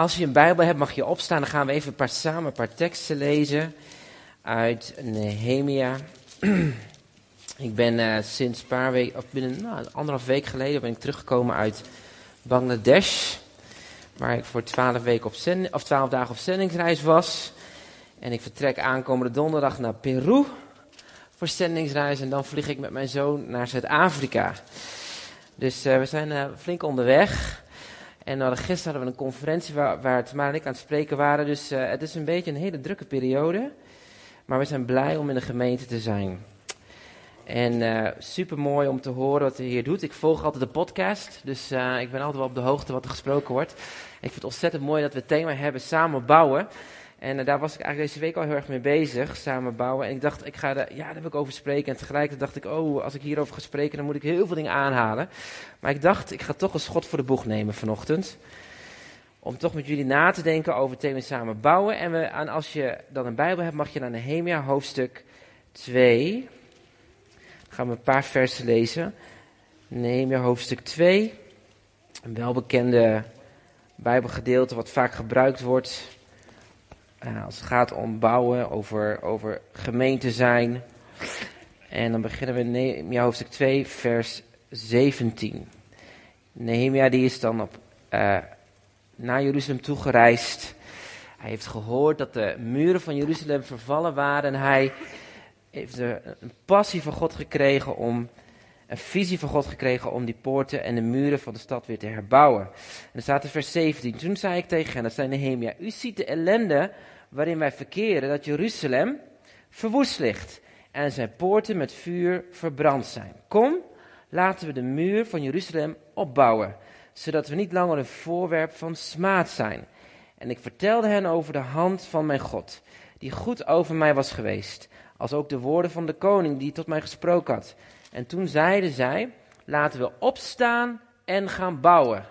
Als je een Bijbel hebt, mag je opstaan. Dan gaan we even paar, samen een paar teksten lezen uit Nehemia. ik ben uh, sinds een paar weken, of binnen nou, anderhalf week geleden, ben ik teruggekomen uit Bangladesh. Waar ik voor twaalf, weken op zend, of twaalf dagen op zendingsreis was. En ik vertrek aankomende donderdag naar Peru voor zendingsreis. En dan vlieg ik met mijn zoon naar Zuid-Afrika. Dus uh, we zijn uh, flink onderweg. En gisteren hadden we een conferentie waar, waar Tamara en ik aan het spreken waren. Dus uh, het is een beetje een hele drukke periode. Maar we zijn blij om in de gemeente te zijn. En uh, super mooi om te horen wat hij hier doet. Ik volg altijd de podcast. Dus ik ben altijd wel op de hoogte wat er gesproken wordt. Ik vind het ontzettend mooi dat we het thema hebben samen bouwen. En uh, daar was ik eigenlijk deze week al heel erg mee bezig, samen bouwen. En ik dacht, ik ga er, ja, daar wil ik over spreken. En tegelijkertijd dacht ik, oh, als ik hierover ga spreken, dan moet ik heel veel dingen aanhalen. Maar ik dacht, ik ga toch een schot voor de boeg nemen vanochtend. Om toch met jullie na te denken over het thema samen bouwen. En, we, als je dan een Bijbel hebt, mag je naar Nehemia hoofdstuk 2. Dan gaan we een paar versen lezen. Nehemia hoofdstuk 2. Een welbekende Bijbelgedeelte wat vaak gebruikt wordt uh, als het gaat om bouwen, over, over gemeente zijn. En dan beginnen we in Nehemia hoofdstuk 2, vers 17. Nehemia die is dan op, uh, naar Jeruzalem toegereisd. Hij heeft gehoord dat de muren van Jeruzalem vervallen waren. En hij heeft een passie van God gekregen om een visie van God gekregen om die poorten en de muren van de stad weer te herbouwen. En er staat in vers 17. Toen zei ik tegen hen, dat zei Nehemia, u ziet de ellende waarin wij verkeren, dat Jeruzalem verwoest ligt en zijn poorten met vuur verbrand zijn. Kom, laten we de muur van Jeruzalem opbouwen, zodat we niet langer een voorwerp van smaad zijn. En ik vertelde hen over de hand van mijn God, die goed over mij was geweest, als ook de woorden van de koning die tot mij gesproken had. En toen zeiden zij, laten we opstaan en gaan bouwen.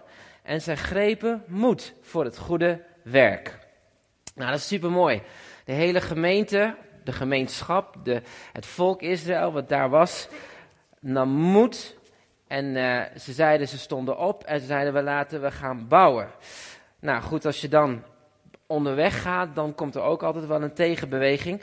En zij grepen moed voor het goede werk. Nou, dat is super mooi. De hele gemeente, de gemeenschap, de, het volk Israël, wat daar was, nam moed. En uh, ze zeiden, ze stonden op en ze zeiden, we laten we gaan bouwen. Nou goed, als je dan onderweg gaat, dan komt er ook altijd wel een tegenbeweging.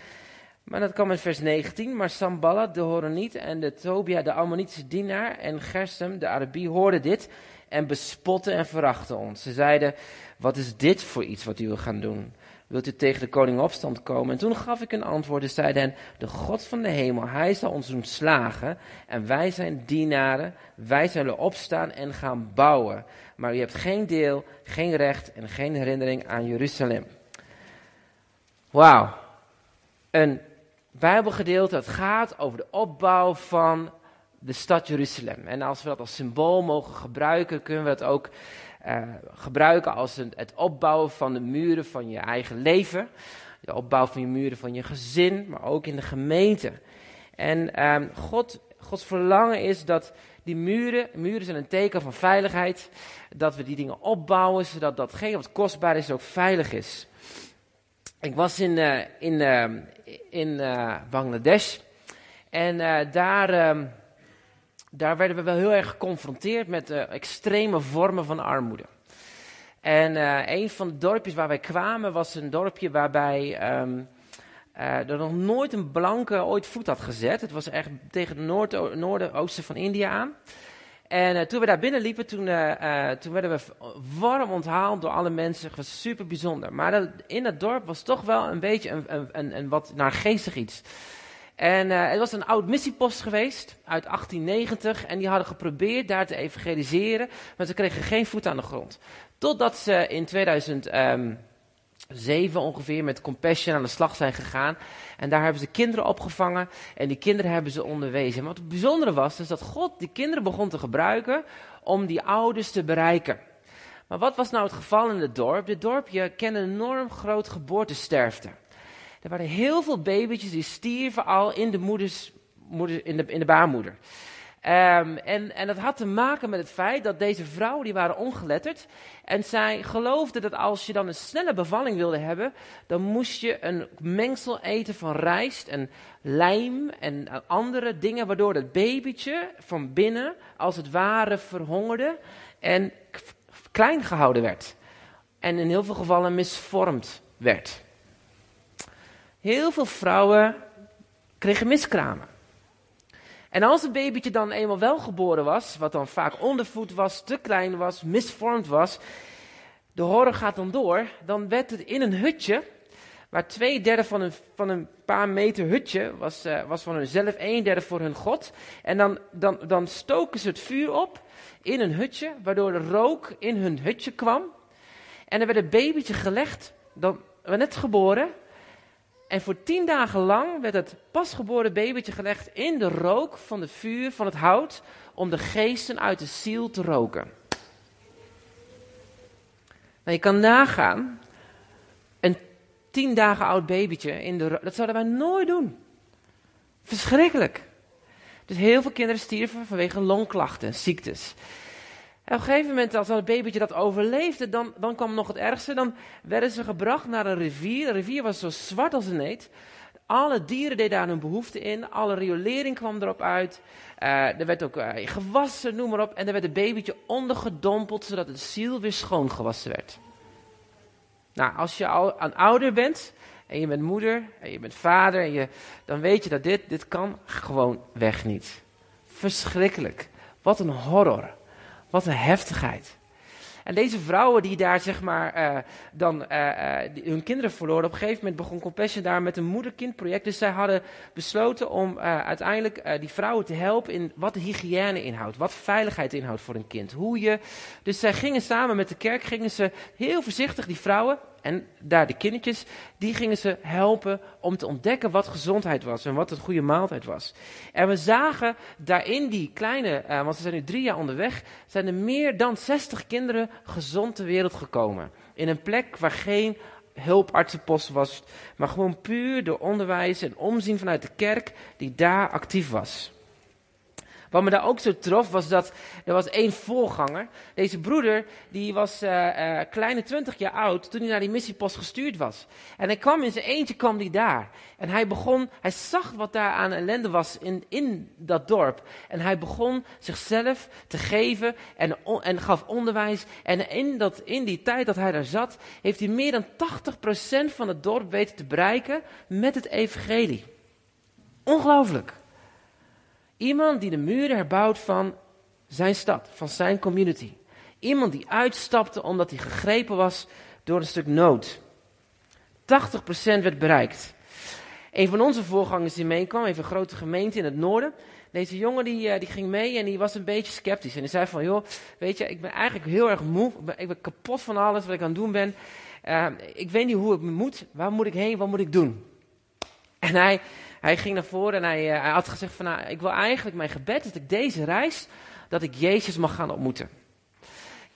Maar dat kwam in vers 19. Maar Samballat, de Horoniet, en de Tobia, de Ammonitische dienaar, en Gersem, de Arabie, hoorden dit en bespotten en verachten ons. Ze zeiden, wat is dit voor iets wat u wil gaan doen? Wilt u tegen de koning opstand komen? En toen gaf ik een antwoord en zei hen, de God van de hemel, hij zal ons doen slagen. En wij zijn dienaren, wij zullen opstaan en gaan bouwen. Maar u hebt geen deel, geen recht en geen herinnering aan Jeruzalem. Wauw. Een Bijbelgedeelte dat gaat over de opbouw van de stad Jeruzalem. En als we dat als symbool mogen gebruiken, kunnen we dat ook uh, gebruiken als het opbouwen van de muren van je eigen leven. De opbouw van je muren van je gezin, maar ook in de gemeente. En um, God, Gods verlangen is dat die muren, muren zijn een teken van veiligheid, dat we die dingen opbouwen, zodat datgene wat kostbaar is ook veilig is. Ik was in, uh, in, uh, in uh, Bangladesh en daar, ehm, daar werden we wel heel erg geconfronteerd met extreme vormen van armoede. En een van de dorpjes waar wij kwamen was een dorpje waarbij um, er nog nooit een blanke ooit voet had gezet. Het was echt tegen het noord, noordoosten van India aan. En uh, toen we daar binnen liepen, toen, uh, uh, toen werden we warm onthaald door alle mensen. Het was super bijzonder. Maar dat, in het dorp was toch wel een beetje een, een, een, een wat naargeestig iets. En het was een oud missiepost geweest uit 1890. En die hadden geprobeerd daar te evangeliseren. Maar ze kregen geen voet aan de grond. Totdat ze in 2000. Um, zeven ongeveer met Compassion aan de slag zijn gegaan. En daar hebben ze kinderen opgevangen en die kinderen hebben ze onderwezen. Wat het bijzondere was, is dat God die kinderen begon te gebruiken om die ouders te bereiken. Maar wat was nou het geval in het dorp? Dit dorpje kende een enorm groot geboortesterfte. Er waren heel veel babytjes die stierven al in de, moeders, moeder, in de, in de baarmoeder. Um, en, en dat had te maken met het feit dat deze vrouwen, die waren ongeletterd. En zij geloofden dat als je dan een snelle bevalling wilde hebben, dan moest je een mengsel eten van rijst en lijm en andere dingen, waardoor het babytje van binnen als het ware verhongerde en klein gehouden werd. en in heel veel gevallen misvormd werd. Heel veel vrouwen kregen miskramen. En als het babytje dan eenmaal wel geboren was, wat dan vaak ondervoed was, te klein was, misvormd was, de horror gaat dan door, dan werd het in een hutje, waar twee derde van een, van een paar meter hutje was, uh, was van hunzelf, een derde voor hun god. En dan, dan, dan stoken ze het vuur op in een hutje, waardoor de rook in hun hutje kwam. En er werd een babytje gelegd, dan net geboren. En voor tien dagen lang werd het pasgeboren babytje gelegd in de rook van het vuur, van het hout, om de geesten uit de ziel te roken. Nou, je kan nagaan, een tien dagen oud babytje in de dat zouden wij nooit doen. Verschrikkelijk. Dus heel veel kinderen stierven vanwege longklachten, ziektes. En op een gegeven moment, als dat babytje dat overleefde, dan, dan kwam nog het ergste. Dan werden ze gebracht naar een rivier. De rivier was zo zwart als een neet. Alle dieren deden daar hun behoefte in. Alle riolering kwam erop uit. Uh, er werd ook uh, gewassen, noem maar op. En er werd het babytje ondergedompeld, zodat het ziel weer schoon gewassen werd. Nou, als je al een ouder bent, en je bent moeder, en je bent vader, en je, dan weet je dat dit, dit kan gewoon weg niet. Verschrikkelijk. Wat een horror. Wat een heftigheid. En deze vrouwen die daar zeg maar uh, dan uh, uh, hun kinderen verloren, op een gegeven moment begon Compassion daar met een moeder-kind Dus zij hadden besloten om uiteindelijk die vrouwen te helpen in wat hygiëne inhoudt, wat veiligheid inhoudt voor een kind. Hoe je, dus zij gingen samen met de kerk, gingen ze heel voorzichtig die vrouwen en daar de kindertjes, die gingen ze helpen om te ontdekken wat gezondheid was en wat een goede maaltijd was. En we zagen daarin die kleine, uh, want ze zijn nu drie jaar onderweg, zijn er meer dan 60 kinderen gezond ter wereld gekomen. In een plek waar geen hulpartsenpost was, maar gewoon puur door onderwijs en omzien vanuit de kerk die daar actief was. Wat me daar ook zo trof, was dat er was één voorganger. Deze broeder, die was uh, uh, kleine twintig jaar oud toen hij naar die missiepost gestuurd was. En hij kwam in zijn eentje, kwam hij daar. En hij begon, hij zag wat daar aan ellende was in, in dat dorp. En hij begon zichzelf te geven en, en gaf onderwijs. En in, dat, in die tijd dat hij daar zat, heeft hij meer dan 80% van het dorp weten te bereiken met het evangelie. Ongelooflijk. Iemand die de muren herbouwt van zijn stad, van zijn community. Iemand die uitstapte omdat hij gegrepen was door een stuk nood. 80% werd bereikt. Een van onze voorgangers die meekwam, even een grote gemeente in het noorden. Deze jongen die, eh, die ging mee en die was een beetje sceptisch. En die zei van, joh, weet je, ik ben eigenlijk heel erg moe. Ik ben, kapot van alles wat ik aan het doen ben. Uh, ik weet niet hoe ik moet. Waar moet ik heen? Wat moet ik doen? En hij, hij ging naar voren en hij, uh, hij had gezegd van, nou, ik wil eigenlijk mijn gebed dat ik deze reis, dat ik Jezus mag gaan ontmoeten.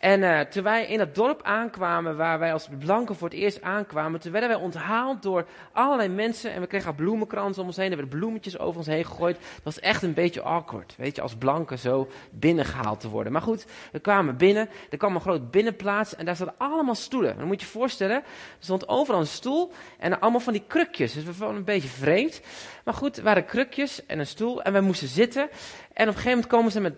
En uh, toen wij in het dorp aankwamen, waar wij als blanken voor het eerst aankwamen, toen werden wij onthaald door allerlei mensen. En we kregen bloemenkransen om ons heen, er werden bloemetjes over ons heen gegooid. Dat was echt een beetje awkward, weet je, als blanken zo binnengehaald te worden. Maar goed, we kwamen binnen, er kwam een groot binnenplaats en daar zaten allemaal stoelen. Dan moet je je voorstellen, er stond overal een stoel en allemaal van die krukjes. Dus we vonden een beetje vreemd. Maar goed, er waren krukjes en een stoel en wij moesten zitten. En op een gegeven moment komen ze met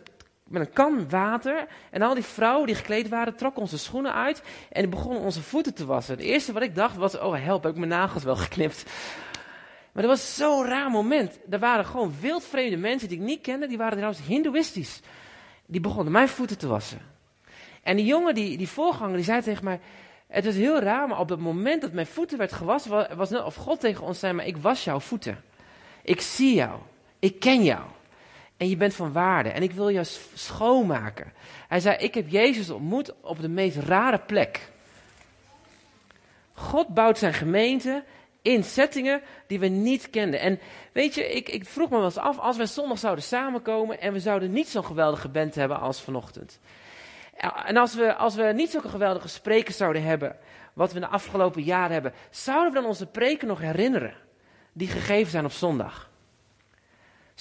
met een kan water. En al die vrouwen die gekleed waren, trokken onze schoenen uit. En begonnen onze voeten te wassen. Het eerste wat ik dacht was, oh help, heb ik mijn nagels wel geknipt. Maar dat was zo'n raar moment. Er waren gewoon wildvreemde mensen die ik niet kende. Die waren trouwens hindoeïstisch. Die begonnen mijn voeten te wassen. En die jongen, die, die voorganger, die zei tegen mij... Het was heel raar, maar op het moment dat mijn voeten werd gewassen... was net of God tegen ons zei, maar ik was jouw voeten. Ik zie jou. Ik ken jou. En je bent van waarde. En ik wil jou schoonmaken. Hij zei, ik heb Jezus ontmoet op de meest rare plek. God bouwt zijn gemeente in settingen die we niet kenden. En weet je, ik, ik vroeg me wel eens af, als we zondag zouden samenkomen en we zouden niet zo'n geweldige band hebben als vanochtend. En als we, als we niet zo'n geweldige sprekers zouden hebben, wat we de afgelopen jaren hebben, zouden we dan onze preken nog herinneren die gegeven zijn op zondag?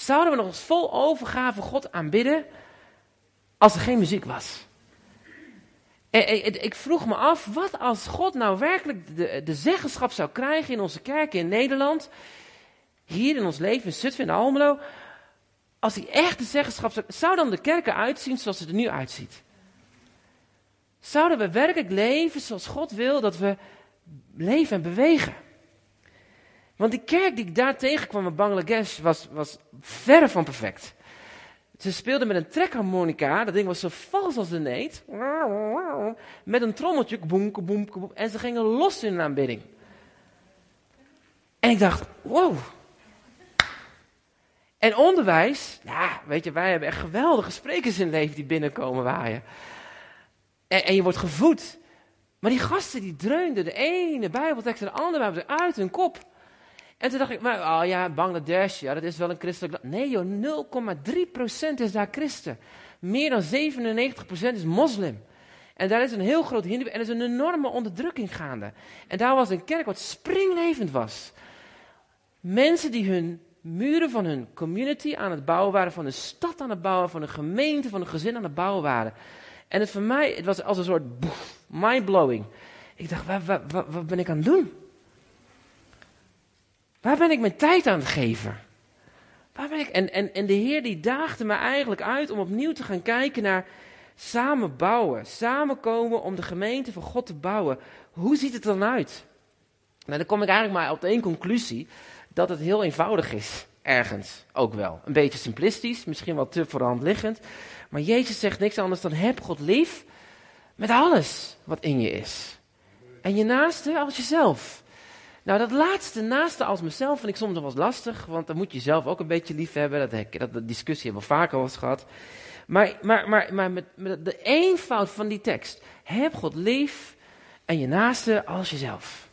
Zouden we nog eens vol overgave God aanbidden als er geen muziek was? Ik vroeg me af, wat als God nou werkelijk de, de zeggenschap zou krijgen in onze kerken in Nederland, hier in ons leven in Zutphen en Almelo, als hij echt de zeggenschap zou, zou dan de kerken uitzien zoals het er nu uitziet? Zouden we werkelijk leven zoals God wil dat we leven en bewegen? Want die kerk die ik daar tegenkwam in Bangladesh was, was verre van perfect. Ze speelden met een trekharmonica, dat ding was zo vals als een neet. Met een trommeltje, boem, boem, boem, en ze gingen los in hun aanbidding. En ik dacht, wow. En onderwijs, ja, weet je, wij hebben echt geweldige sprekers in het leven die binnenkomen waaien. En, en je wordt gevoed. Maar die gasten die dreunden de ene bijbeltekst en de andere bijbeltekst uit hun kop. En toen dacht ik, maar, oh ja, Bangladesh, ja, dat is wel een christelijk land. Nee joh, 0,3% is daar christen. Meer dan 97% is moslim. En daar is een heel groot hindoe en er is een enorme onderdrukking gaande. En daar was een kerk wat springlevend was. Mensen die hun muren van hun community aan het bouwen waren, van een stad aan het bouwen, van een gemeente, van een gezin aan het bouwen waren. En het voor mij, het was als een soort mind-blowing. Ik dacht, wat, wat ben ik aan het doen? Waar ben ik mijn tijd aan het geven? Waar ben ik? En, en, de Heer die daagde me eigenlijk uit om opnieuw te gaan kijken naar samen bouwen. Samenkomen om de gemeente van God te bouwen. Hoe ziet het dan uit? Nou, dan kom ik eigenlijk maar op één conclusie. Dat het heel eenvoudig is. Ergens ook wel. Een beetje simplistisch, misschien wel te voor de hand liggend. Maar Jezus zegt niks anders dan heb God lief met alles wat in je is. En je naaste als jezelf. Nou, dat laatste, naaste als mezelf, vind ik soms wel lastig, want dan moet je zelf ook een beetje lief hebben. Dat, dat, discussie hebben we vaker al eens gehad. Maar, maar, maar, maar met, met de eenvoud van die tekst, heb God lief en je naaste als jezelf.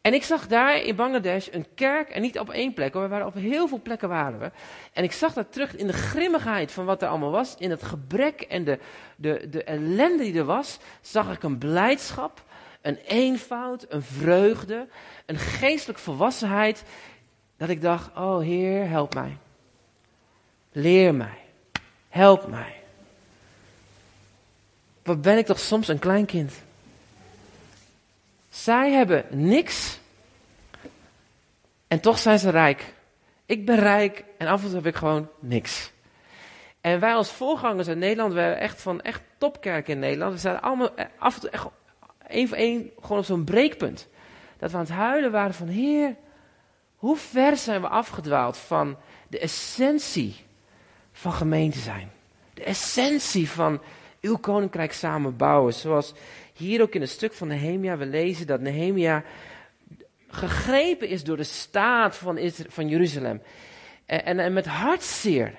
En ik zag daar in Bangladesh een kerk, en niet op één plek, hoor, we waren op heel veel plekken waren we. En ik zag dat terug in de grimmigheid van wat er allemaal was, in het gebrek en de, de, de ellende die er was, zag ik een blijdschap een eenvoud, een vreugde, een geestelijk volwassenheid. Dat ik dacht, oh Heer, help mij. Leer mij. Help mij. Wat ben ik toch soms een klein kind. Zij hebben niks en toch zijn ze rijk. Ik ben rijk en af en toe heb ik gewoon niks. En wij als voorgangers in Nederland, we hebben echt van echt topkerk in Nederland. We zijn allemaal eh, af en toe echt één voor één gewoon op zo'n breekpunt. Dat we aan het huilen waren van, Heer, hoe ver zijn we afgedwaald van de essentie van gemeente zijn. De essentie van uw koninkrijk samen bouwen. Zoals hier ook in het stuk van Nehemia we lezen dat Nehemia gegrepen is door de staat van, van Jeruzalem. En, en, met hartzeer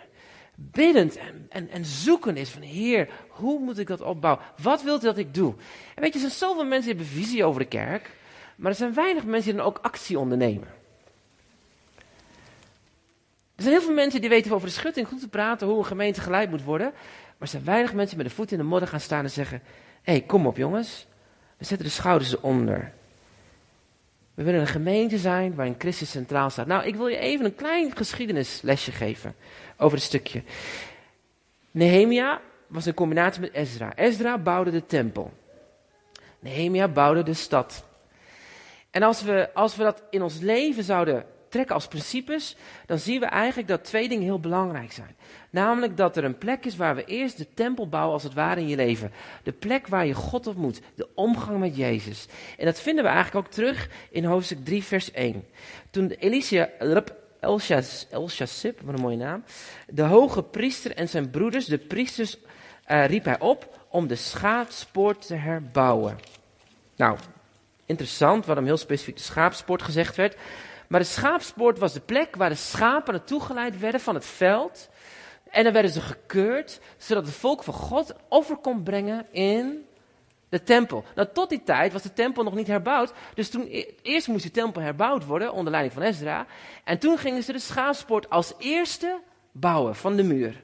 biddend en, en, en zoeken is van Heer, hoe moet ik dat opbouwen? Wat wilt u dat ik doe? En weet je, er zijn zoveel mensen die hebben visie over de kerk, maar er zijn weinig mensen die dan ook actie ondernemen. Er zijn heel veel mensen die weten over de schutting goed te praten hoe een gemeente geleid moet worden, maar er zijn weinig mensen met de voet in de modder gaan staan en zeggen, hé, hey, kom op jongens, we zetten de schouders eronder. We willen een gemeente zijn waarin Christus centraal staat. Nou, ik wil je even een klein geschiedenislesje geven over het stukje. Nehemia was een combinatie met Ezra. Ezra bouwde de tempel. Nehemia bouwde de stad. En als we, als we dat in ons leven zouden trekken als principes, dan zien we eigenlijk dat twee dingen heel belangrijk zijn. Namelijk dat er een plek is waar we eerst de tempel bouwen als het ware in je leven. De plek waar je God ontmoet, de omgang met Jezus. En dat vinden we eigenlijk ook terug in hoofdstuk 3 vers 1. Toen Elisha, wat een mooie naam, de hoge priester en zijn broeders, de priesters, uh, riep hij op om de schaapspoort te herbouwen. Nou, interessant waarom heel specifiek de schaapspoort gezegd werd. Maar de schaapspoort was de plek waar de schapen naartoe geleid werden van het veld. En dan werden ze gekeurd, zodat het volk van God offer kon brengen in de tempel. Nou, tot die tijd was de tempel nog niet herbouwd. Dus toen, e-, eerst moest de tempel herbouwd worden onder leiding van Ezra. En toen gingen ze de schaapspoort als eerste bouwen van de muur.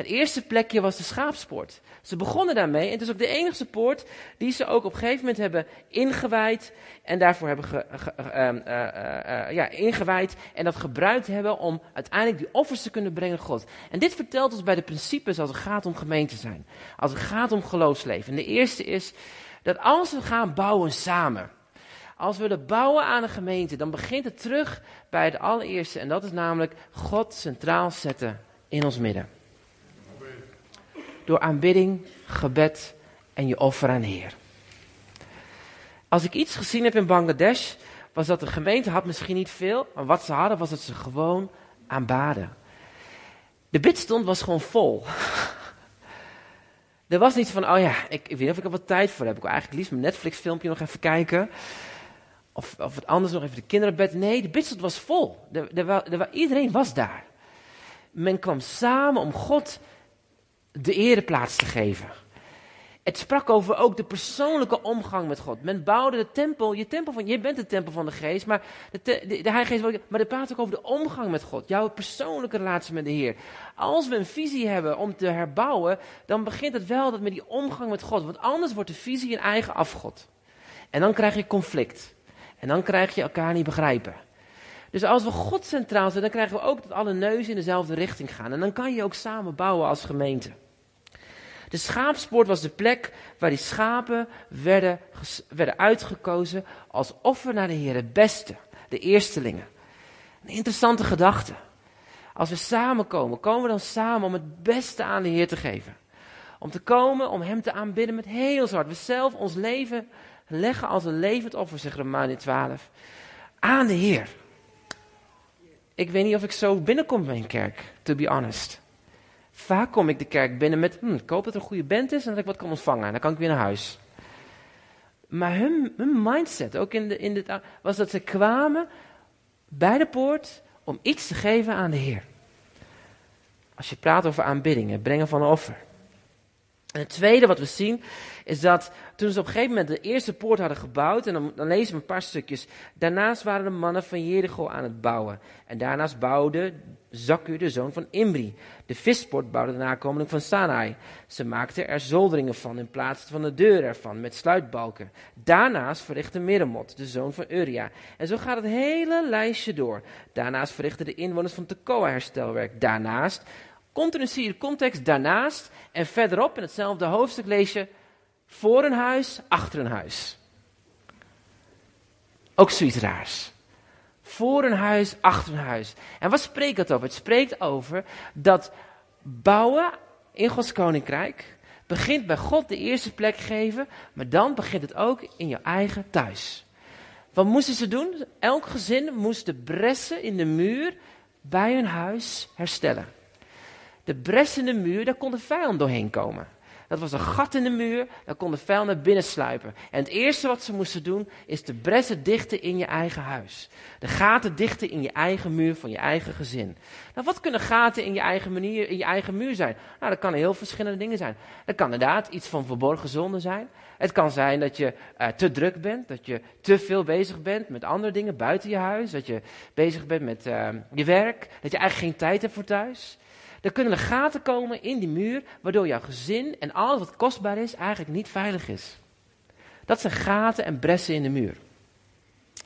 Het eerste plekje was de schaapspoort. Ze begonnen daarmee en het is ook de enige poort die ze ook op een gegeven moment hebben ingewijd. En daarvoor hebben ge, eh, eh, eh, ja, ingewijd en dat gebruikt hebben om uiteindelijk die offers te kunnen brengen God. En dit vertelt ons bij de principes als het gaat om gemeente zijn. Als het gaat om geloofsleven. En de eerste is dat als we gaan bouwen samen. Als we willen bouwen aan een gemeente, dan begint het terug bij het allereerste. En dat is namelijk God centraal zetten in ons midden. Door aanbidding, gebed en je offer aan Heer. Als ik iets gezien heb in Bangladesh, was dat de gemeente had misschien niet veel, maar wat ze hadden was dat ze gewoon aanbaden. De bidstond was gewoon vol. er was niet van, oh ja, ik, ik weet niet of ik er wat tijd voor heb. Ik wil eigenlijk liefst mijn Netflix filmpje nog even kijken. Of, of wat anders nog even de kinderen bed. Nee, de bidstond was vol. Er, iedereen was daar. Men kwam samen om God de ereplaats te geven. Het sprak over ook de persoonlijke omgang met God. Men bouwde de tempel, je tempel van, je bent de tempel van de geest, maar de, de, Heilige Geest, maar het praat ook over de omgang met God. Jouw persoonlijke relatie met de Heer. Als we een visie hebben om te herbouwen, dan begint het wel met die omgang met God. Want anders wordt de visie een eigen afgod. En dan krijg je conflict. En dan krijg je elkaar niet begrijpen. Dus als we God centraal zetten, dan krijgen we ook dat alle neuzen in dezelfde richting gaan. En dan kan je ook samen bouwen als gemeente. De schaapspoort was de plek waar die schapen werden, werden uitgekozen als offer naar de Heer, het beste, de eerstelingen. Een interessante gedachte. Als we samenkomen, komen we dan samen om het beste aan de Heer te geven. Om te komen, om Hem te aanbidden met heel zwart. We zelf ons leven leggen als een levend offer, zegt Romeinen 12, aan de Heer. Ik weet niet of ik zo binnenkom bij een kerk, to be honest. Vaak kom ik de kerk binnen met, hm, ik hoop dat er een goede band is en dat ik wat kan ontvangen. En dan kan ik weer naar huis. Maar hun, mindset, ook in de, in de, was dat ze kwamen bij de poort om iets te geven aan de Heer. Als je praat over aanbiddingen, brengen van een offer. En het tweede wat we zien is dat toen ze op een gegeven moment de eerste poort hadden gebouwd, en dan, dan lezen we een paar stukjes. Daarnaast waren de mannen van Jericho aan het bouwen. En daarnaast bouwde Zakku, de zoon van Imri. De vispoort bouwde de nakomeling van Sanai. Ze maakten er zolderingen van in plaats van de deur ervan, met sluitbalken. Daarnaast verrichtte Miremot, de zoon van Uria. En zo gaat het hele lijstje door. Daarnaast verrichtten de inwoners van Tekoa herstelwerk. Daarnaast Continu zie je de context daarnaast en verderop in hetzelfde hoofdstuk lees je voor een huis, achter een huis. Ook zoiets raars. Voor een huis, achter een huis. En wat spreekt dat over? Het spreekt over dat bouwen in Gods koninkrijk begint bij God de eerste plek geven, maar dan begint het ook in je eigen thuis. Wat moesten ze doen? Elk gezin moest de bressen in de muur bij hun huis herstellen de bres in de muur, daar kon de vijand doorheen komen. Dat was een gat in de muur, daar kon de vijand naar binnen sluipen. En het eerste wat ze moesten doen, is de bressen dichten in je eigen huis. De gaten dichten in je eigen muur van je eigen gezin. Nou, wat kunnen gaten in je eigen, manier, in je eigen muur zijn? Nou, dat kan heel verschillende dingen zijn. Dat kan inderdaad iets van verborgen zonde zijn. Het kan zijn dat je uh, te druk bent, dat je te veel bezig bent met andere dingen buiten je huis. Dat je bezig bent met uh, je werk, dat je eigenlijk geen tijd hebt voor thuis. Er kunnen er gaten komen in die muur, waardoor jouw gezin en alles wat kostbaar is eigenlijk niet veilig is. Dat zijn gaten en bressen in de muur.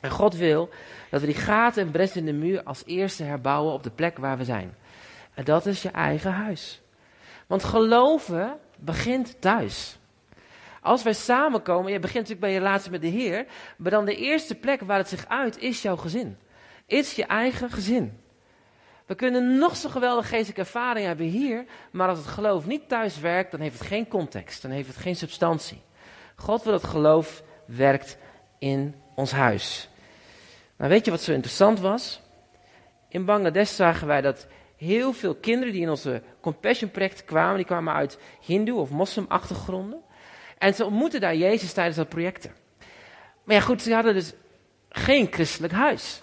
En God wil dat we die gaten en bressen in de muur als eerste herbouwen op de plek waar we zijn. En dat is je eigen huis. Want geloven begint thuis. Als wij samenkomen, je begint natuurlijk bij je relatie met de Heer, maar dan de eerste plek waar het zich uit is jouw gezin. Is je eigen gezin. We kunnen nog zo geweldige geestelijke ervaring hebben hier, maar als het geloof niet thuis werkt, dan heeft het geen context, dan heeft het geen substantie. God wil dat geloof werkt in ons huis. Maar weet je wat zo interessant was? In Bangladesh zagen wij dat heel veel kinderen die in onze Compassion project kwamen, die kwamen uit Hindoe of Moslim achtergronden. En ze ontmoetten daar Jezus tijdens dat project. Maar ja goed, ze hadden dus geen christelijk huis.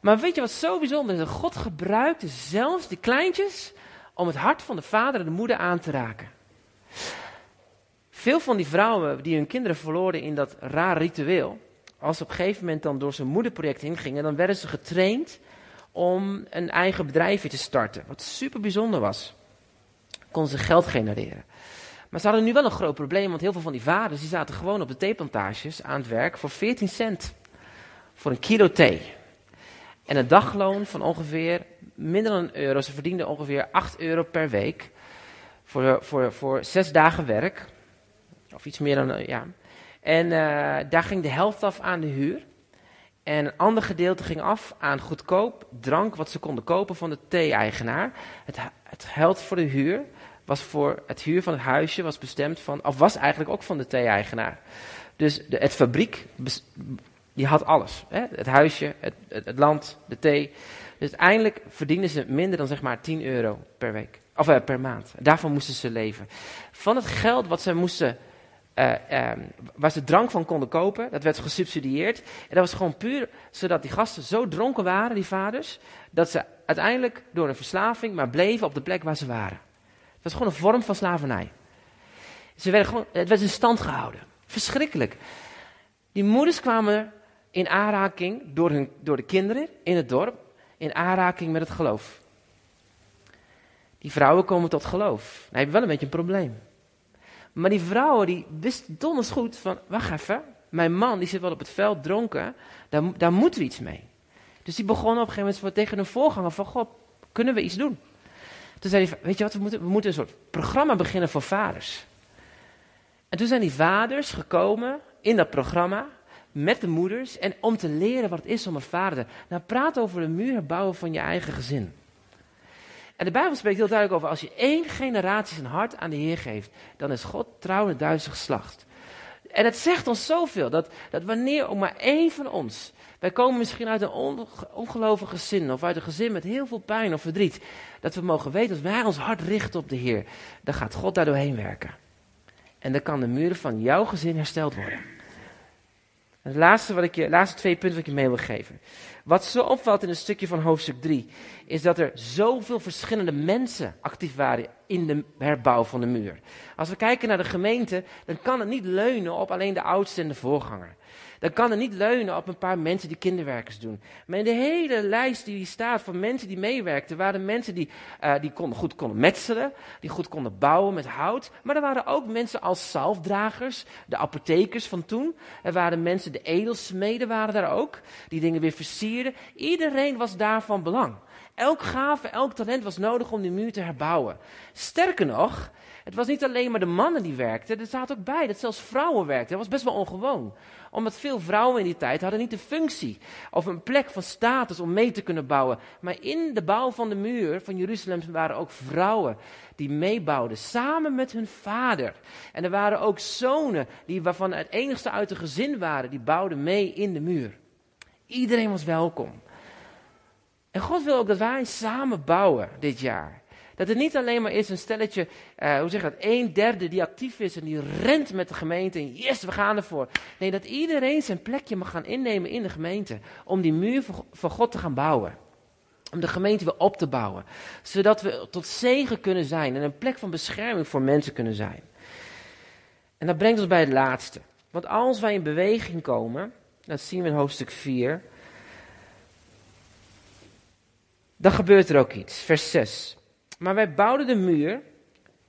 Maar weet je wat zo bijzonder is? God gebruikte zelfs die kleintjes om het hart van de vader en de moeder aan te raken. Veel van die vrouwen die hun kinderen verloren in dat raar ritueel, als ze op een gegeven moment dan door zijn moederproject heen gingen, dan werden ze getraind om een eigen bedrijfje te starten. Wat super bijzonder was. Konden ze geld genereren. Maar ze hadden nu wel een groot probleem, want heel veel van die vaders die zaten gewoon op de theeplantages aan het werk voor 14 cent. Voor een kilo thee. En een dagloon van ongeveer minder dan een euro. Ze verdienden ongeveer 8 euro per week. Voor, voor, voor zes dagen werk. Of iets meer dan, ja. En uh, daar ging de helft af aan de huur. En een ander gedeelte ging af aan goedkoop drank wat ze konden kopen van de thee-eigenaar. Het, het geld voor de huur was voor het huur van het huisje was bestemd van, of was eigenlijk ook van de thee-eigenaar. Dus de, het fabriek, die had alles. Hè? Het huisje, het, het, land, de thee. Dus uiteindelijk verdienden ze minder dan zeg maar 10 euro per week. Of uh, per maand. Daarvan moesten ze leven. Van het geld wat ze moesten uh, um, waar ze drank van konden kopen. Dat werd gesubsidieerd. En dat was gewoon puur zodat die gasten zo dronken waren, die vaders, dat ze uiteindelijk door een verslaving maar bleven op de plek waar ze waren. Het was gewoon een vorm van slavernij. Ze werden gewoon, het werd in stand gehouden. Verschrikkelijk. Die moeders kwamen in aanraking door, hun, door de kinderen in het dorp, in aanraking met het geloof. Die vrouwen komen tot geloof. Heb je wel een beetje een probleem. Maar die vrouwen die wisten donders goed van, wacht even, mijn man die zit wel op het veld dronken, daar, daar moeten we iets mee. Dus die begonnen op een gegeven moment tegen hun voorganger van, god, kunnen we iets doen? Toen zei hij, weet je wat, we moeten, we moeten een soort programma beginnen voor vaders. En toen zijn die vaders gekomen in dat programma met de moeders en om te leren wat het is om een vader Nou, praat over de muren bouwen van je eigen gezin. En de Bijbel spreekt heel duidelijk over, als je één generatie zijn hart aan de Heer geeft, dan is God trouw in het Duitse geslacht. En het zegt ons zoveel, dat, dat wanneer ook maar één van ons, wij komen misschien uit een ongelovig gezin, of uit een gezin met heel veel pijn of verdriet, dat we mogen weten, als wij ons hart richten op de Heer, dan gaat God daar doorheen werken. En dan kan de muren van jouw gezin hersteld worden. Het laatste, wat ik je, laatste twee punten wat ik je mee wil geven. Wat zo opvalt in een stukje van hoofdstuk 3, is dat er zoveel verschillende mensen actief waren in de herbouw van de muur. Als we kijken naar de gemeente, dan kan het niet leunen op alleen de oudste en de voorganger. Dan kan het niet leunen op een paar mensen die kinderwerkers doen. Maar in de hele lijst die hier staat van mensen die meewerkten, waren mensen die, uh, die goed konden metselen, die goed konden bouwen met hout. Maar er waren ook mensen als zalfdragers, de apothekers van toen. Er waren mensen, de edelsmeden waren daar ook, die dingen weer versierden. Iedereen was daarvan belang. Elk gave, elk talent was nodig om die muur te herbouwen. Sterker nog, het was niet alleen maar de mannen die werkten, er zaten ook bij dat zelfs vrouwen werkten. Dat was best wel ongewoon. Omdat veel vrouwen in die tijd hadden niet de functie of een plek van status om mee te kunnen bouwen. Maar in de bouw van de muur van Jeruzalem waren ook vrouwen die meebouwden, samen met hun vader. En er waren ook zonen die, waarvan het enigste uit een gezin waren, die bouwden mee in de muur. Iedereen was welkom. En God wil ook dat wij samen bouwen dit jaar. Dat het niet alleen maar is een stelletje, uh, hoe zeg je dat, een derde die actief is en die rent met de gemeente en yes, we gaan ervoor. Nee, dat iedereen zijn plekje mag gaan innemen in de gemeente om die muur van God te gaan bouwen. Om de gemeente weer op te bouwen. Zodat we tot zegen kunnen zijn en een plek van bescherming voor mensen kunnen zijn. En dat brengt ons bij het laatste. Want als wij in beweging komen, dat zien we in hoofdstuk 4, dan gebeurt er ook iets. Vers 6. Maar wij bouwden de muur.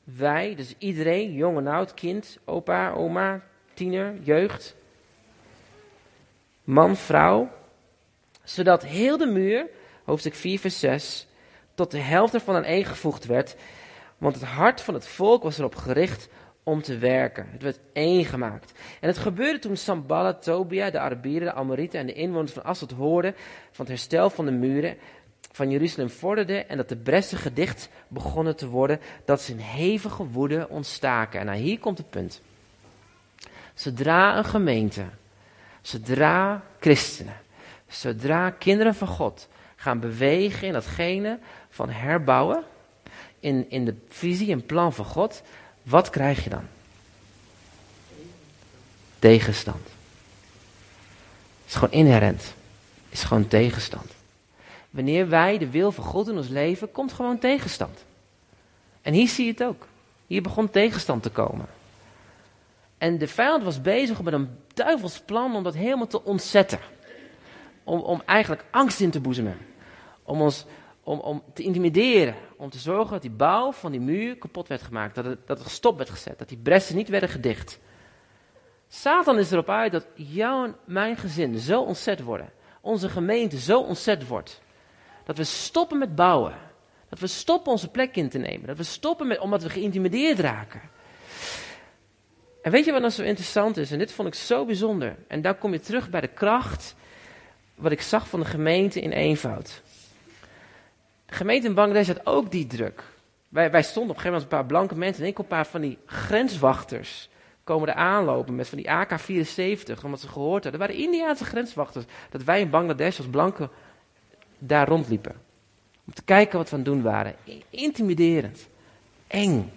Wij, dus iedereen, jong en oud, kind, opa, oma, tiener, jeugd. Man, vrouw. Zodat heel de muur, hoofdstuk 4, vers 6, tot de helft ervan aan één gevoegd werd. Want het hart van het volk was erop gericht om te werken. Het werd één gemaakt. En het gebeurde toen Samballat, Tobia, de Arabieren, de Amorieten en de inwoners van Assad hoorden van het herstel van de muren van Jeruzalem vorderde en dat de bressen gedicht begonnen te worden, dat ze in hevige woede ontstaken. En nou, hier komt het punt. Zodra een gemeente, zodra christenen, zodra kinderen van God gaan bewegen in datgene van herbouwen, in, in de visie en plan van God, wat krijg je dan? Tegenstand. Het is gewoon inherent. Het is gewoon tegenstand. Wanneer wij de wil van God in ons leven, komt gewoon tegenstand. En hier zie je het ook. Hier begon tegenstand te komen. En de vijand was bezig met een duivels plan om dat helemaal te ontzetten. Om, om eigenlijk angst in te boezemen. Om ons om, om te intimideren. Om te zorgen dat die bouw van die muur kapot werd gemaakt. Dat, het, dat er stop werd gezet. Dat die bressen niet werden gedicht. Satan is erop uit dat jouw en mijn gezin zo ontzet worden. Onze gemeente zo ontzet wordt. Dat we stoppen met bouwen. Dat we stoppen onze plek in te nemen. Dat we stoppen met, omdat we geïntimideerd raken. En weet je wat nou zo interessant is? En dit vond ik zo bijzonder. En dan kom je terug bij de kracht. Wat ik zag van de gemeente in eenvoud. De gemeente in Bangladesh had ook die druk. Wij, wij stonden op een gegeven moment een paar blanke mensen en ik een paar van die grenswachters komen er aanlopen met van die AK-74, omdat ze gehoord hadden. Dat waren Indiaanse grenswachters, dat wij in Bangladesh als blanken daar rondliepen. Om te kijken wat we aan het doen waren. Intimiderend. Eng.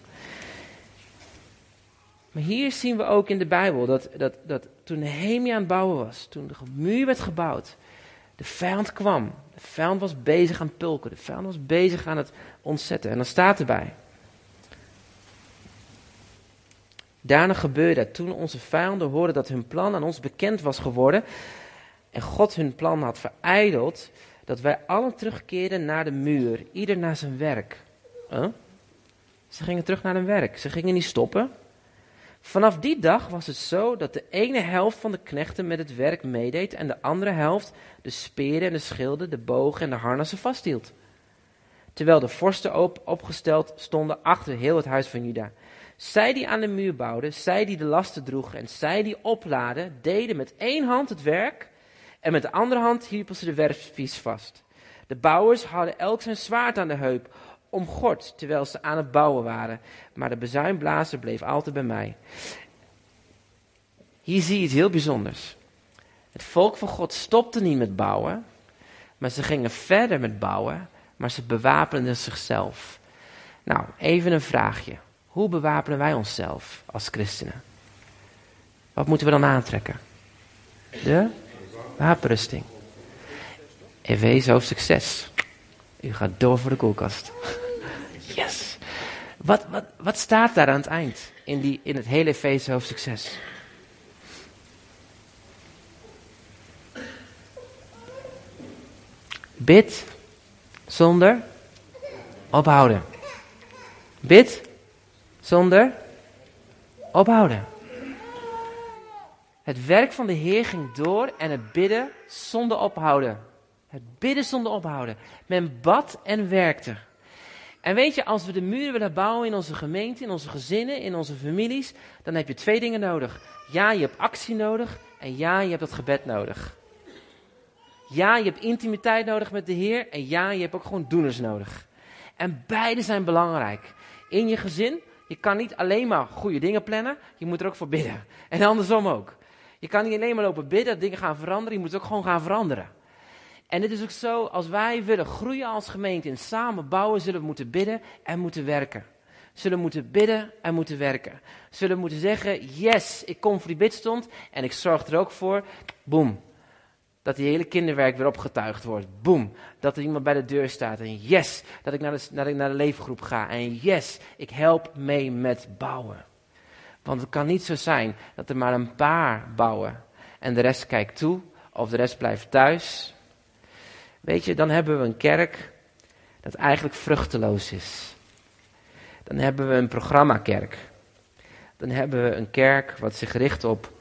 Maar hier zien we ook in de Bijbel dat, dat, dat toen Nehemia aan het bouwen was, toen de muur werd gebouwd, de vijand kwam. De vijand was bezig aan pulken. De vijand was bezig aan het ontzetten. En dan staat erbij. Daarna gebeurde het toen onze vijanden hoorden dat hun plan aan ons bekend was geworden en God hun plan had verijdeld, dat wij allen terugkeerden naar de muur, ieder naar zijn werk. Ze gingen terug naar hun werk, ze gingen niet stoppen. Vanaf die dag was het zo dat de ene helft van de knechten met het werk meedeed en de andere helft de speren en de schilden, de bogen en de harnassen vasthield. Terwijl de vorsten op, opgesteld stonden achter heel het huis van Juda. Zij die aan de muur bouwden, zij die de lasten droegen en zij die opladen, deden met één hand het werk en met de andere hand hielpen ze de werfspies vast. De bouwers hadden elk zijn zwaard aan de heup, omgord, terwijl ze aan het bouwen waren. Maar de bezuinblazer bleef altijd bij mij. Hier zie je iets heel bijzonders. Het volk van God stopte niet met bouwen, maar ze gingen verder met bouwen, maar ze bewapenden zichzelf. Nou, even een vraagje. Hoe bewapenen wij onszelf als christenen? Wat moeten we dan aantrekken? De wapenrusting. Efeze hoofdstuk 6. U gaat door voor de koelkast. Yes. Wat, wat, wat staat daar aan het eind in, die, in het hele Efeze hoofdstuk 6? Bid zonder ophouden. Bid zonder ophouden. Het werk van de Heer ging door en het bidden zonder ophouden. Het bidden zonder ophouden. Men bad en werkte. En weet je, als we de muren willen bouwen in onze gemeente, in onze gezinnen, in onze families, dan heb je twee dingen nodig. Ja, je hebt actie nodig en ja, je hebt dat gebed nodig. Ja, je hebt intimiteit nodig met de Heer en ja, je hebt ook gewoon doeners nodig. En beide zijn belangrijk. In je gezin, je kan niet alleen maar goede dingen plannen, je moet er ook voor bidden. En andersom ook. Je kan niet alleen maar lopen bidden dat dingen gaan veranderen, je moet ook gewoon gaan veranderen. En het is ook zo, als wij willen groeien als gemeente en samen bouwen, zullen we moeten bidden en moeten werken. Zullen moeten bidden en moeten werken. Zullen moeten zeggen, yes, ik kom voor die bidstond en ik zorg er ook voor, boem, dat die hele kinderwerk weer opgetuigd wordt. Boom. Dat er iemand bij de deur staat. En yes, dat ik naar de, naar de, naar de leefgroep ga. En yes, ik help mee met bouwen. Want het kan niet zo zijn dat er maar een paar bouwen. En de rest kijkt toe. Of de rest blijft thuis. Weet je, dan hebben we een kerk dat eigenlijk vruchteloos is. Dan hebben we een programmakerk. Dan hebben we een kerk wat zich richt op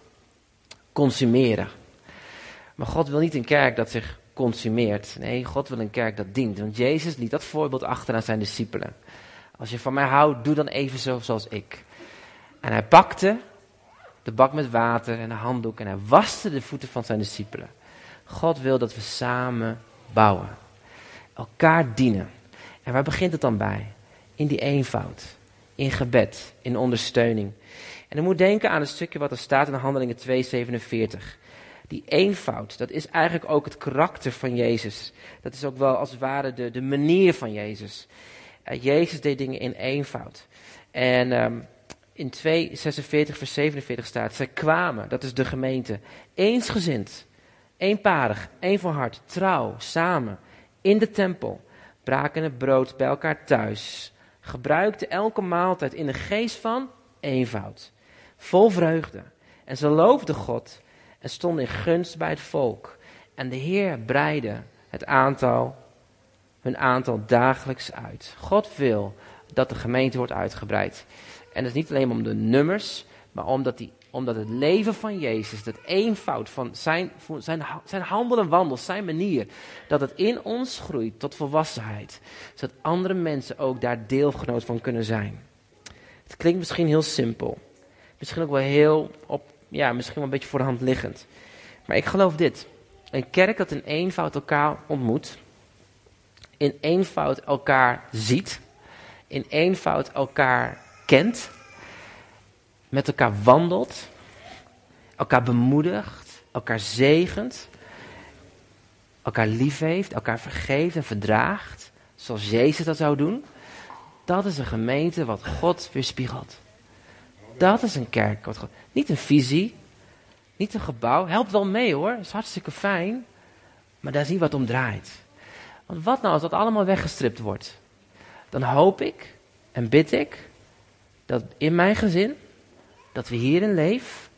consumeren. Maar God wil niet een kerk dat zich consumeert. Nee, God wil een kerk dat dient. Want Jezus liet dat voorbeeld achter aan zijn discipelen. Als je van mij houdt, doe dan even zo zoals ik. En hij pakte de bak met water en een handdoek en hij waste de voeten van zijn discipelen. God wil dat we samen bouwen. Elkaar dienen. En waar begint het dan bij? In die eenvoud. In gebed. In ondersteuning. En je moet denken aan een stukje wat er staat in Handelingen 2:47. Die eenvoud, dat is eigenlijk ook het karakter van Jezus. Dat is ook wel als het ware de, de manier van Jezus. Uh, Jezus deed dingen in eenvoud. En um, in 2, 46 vers 47 staat, zij kwamen, dat is de gemeente, eensgezind, eenparig, één van hart, trouw, samen, in de tempel, braken het brood bij elkaar thuis, gebruikten elke maaltijd in de geest van eenvoud, vol vreugde. En ze loofden God en stonden in gunst bij het volk. En de Heer breidde het aantal, hun aantal dagelijks uit. God wil dat de gemeente wordt uitgebreid. En dat is niet alleen om de nummers, maar omdat, die, omdat het leven van Jezus, dat eenvoud van zijn, zijn, zijn handel en zijn manier, dat het in ons groeit tot volwassenheid. Zodat andere mensen ook daar deelgenoot van kunnen zijn. Het klinkt misschien heel simpel. Misschien ook wel heel op ja, misschien wel een beetje voor de hand liggend. Maar ik geloof dit. Een kerk dat in eenvoud elkaar ontmoet, in eenvoud elkaar ziet, in eenvoud elkaar kent, met elkaar wandelt, elkaar bemoedigt, elkaar zegent, elkaar lief heeft, elkaar vergeeft en verdraagt, zoals Jezus dat zou doen. Dat is een gemeente wat God weerspiegelt. Dat is een kerk. Wat God, niet een visie, niet een gebouw. Helpt wel mee hoor, is hartstikke fijn. Maar daar zie je wat om draait. Want wat nou als dat allemaal weggestript wordt? Dan hoop ik en bid ik dat in mijn gezin, dat we hierin leven,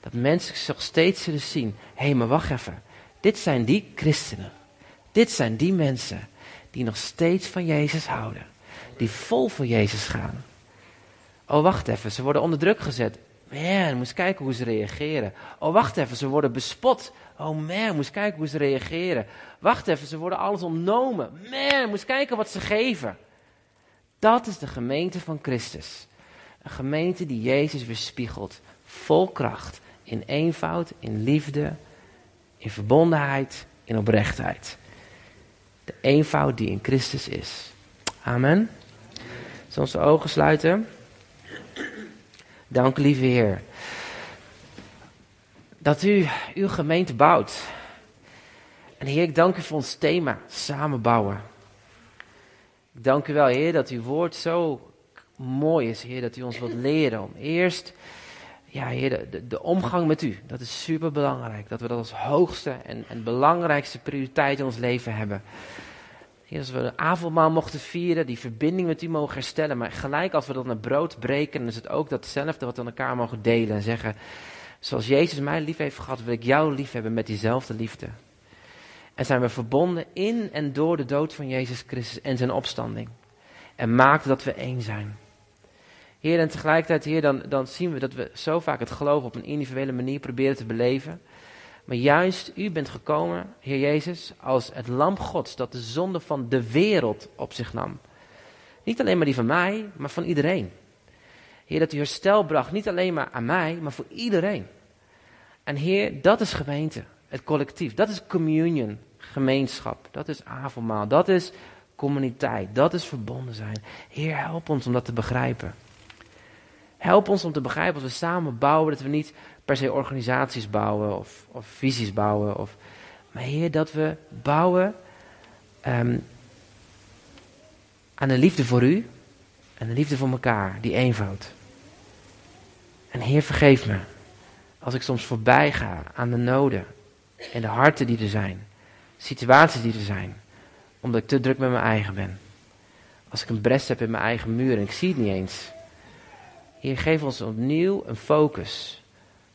dat mensen zich steeds zullen zien. Hé, hey, maar wacht even. Dit zijn die christenen. Dit zijn die mensen die nog steeds van Jezus houden. Die vol voor Jezus gaan. Oh, wacht even, ze worden onder druk gezet. Man, moest kijken hoe ze reageren. Oh, wacht even, ze worden bespot. Oh man, moest kijken hoe ze reageren. Wacht even, ze worden alles ontnomen. Man, moest kijken wat ze geven. Dat is de gemeente van Christus. Een gemeente die Jezus weerspiegelt. Vol kracht. In eenvoud, in liefde, in verbondenheid, in oprechtheid. De eenvoud die in Christus is. Amen. Zullen we onze ogen sluiten? Dank, lieve Heer, dat u uw gemeente bouwt. En Heer, ik dank u voor ons thema, samenbouwen. Ik dank u wel, Heer, dat uw woord zo mooi is, Heer, dat u ons wilt leren om eerst, ja, Heer, de, de, omgang met u. Dat is super belangrijk, dat we dat als hoogste en, en belangrijkste prioriteit in ons leven hebben. Heer, als we een avondmaal mochten vieren, die verbinding met u mogen herstellen. Maar gelijk als we dan een brood breken, is het ook datzelfde wat we aan elkaar mogen delen. En zeggen, zoals Jezus mij lief heeft gehad, wil ik jou lief hebben met diezelfde liefde. En zijn we verbonden in en door de dood van Jezus Christus en zijn opstanding. En maakt dat we één zijn. Heer, en tegelijkertijd, Heer, dan, dan zien we dat we zo vaak het geloof op een individuele manier proberen te beleven. Maar juist, u bent gekomen, Heer Jezus, als het lam Gods dat de zonde van de wereld op zich nam. Niet alleen maar die van mij, maar van iedereen. Heer, dat u herstel bracht, niet alleen maar aan mij, maar voor iedereen. En Heer, dat is gemeente, het collectief. Dat is communion, gemeenschap. Dat is avondmaal. Dat is communiteit. Dat is verbonden zijn. Heer, help ons om dat te begrijpen. Help ons om te begrijpen als we samen bouwen, dat we niet per se organisaties bouwen of, of visies bouwen. Of, maar Heer, dat we bouwen um, aan de liefde voor U en de liefde voor elkaar, die eenvoud. En Heer, vergeef me als ik soms voorbij ga aan de noden en de harten die er zijn, situaties die er zijn, omdat ik te druk met mijn eigen ben. Als ik een brest heb in mijn eigen muur en ik zie het niet eens. Heer, geef ons opnieuw een focus.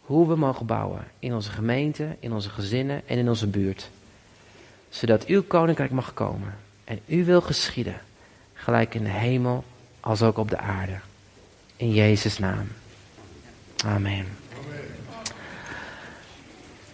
Hoe we mogen bouwen in onze gemeente, in onze gezinnen en in onze buurt. Zodat uw koninkrijk mag komen en u wil geschieden. Gelijk in de hemel als ook op de aarde. In Jezus' naam. Amen.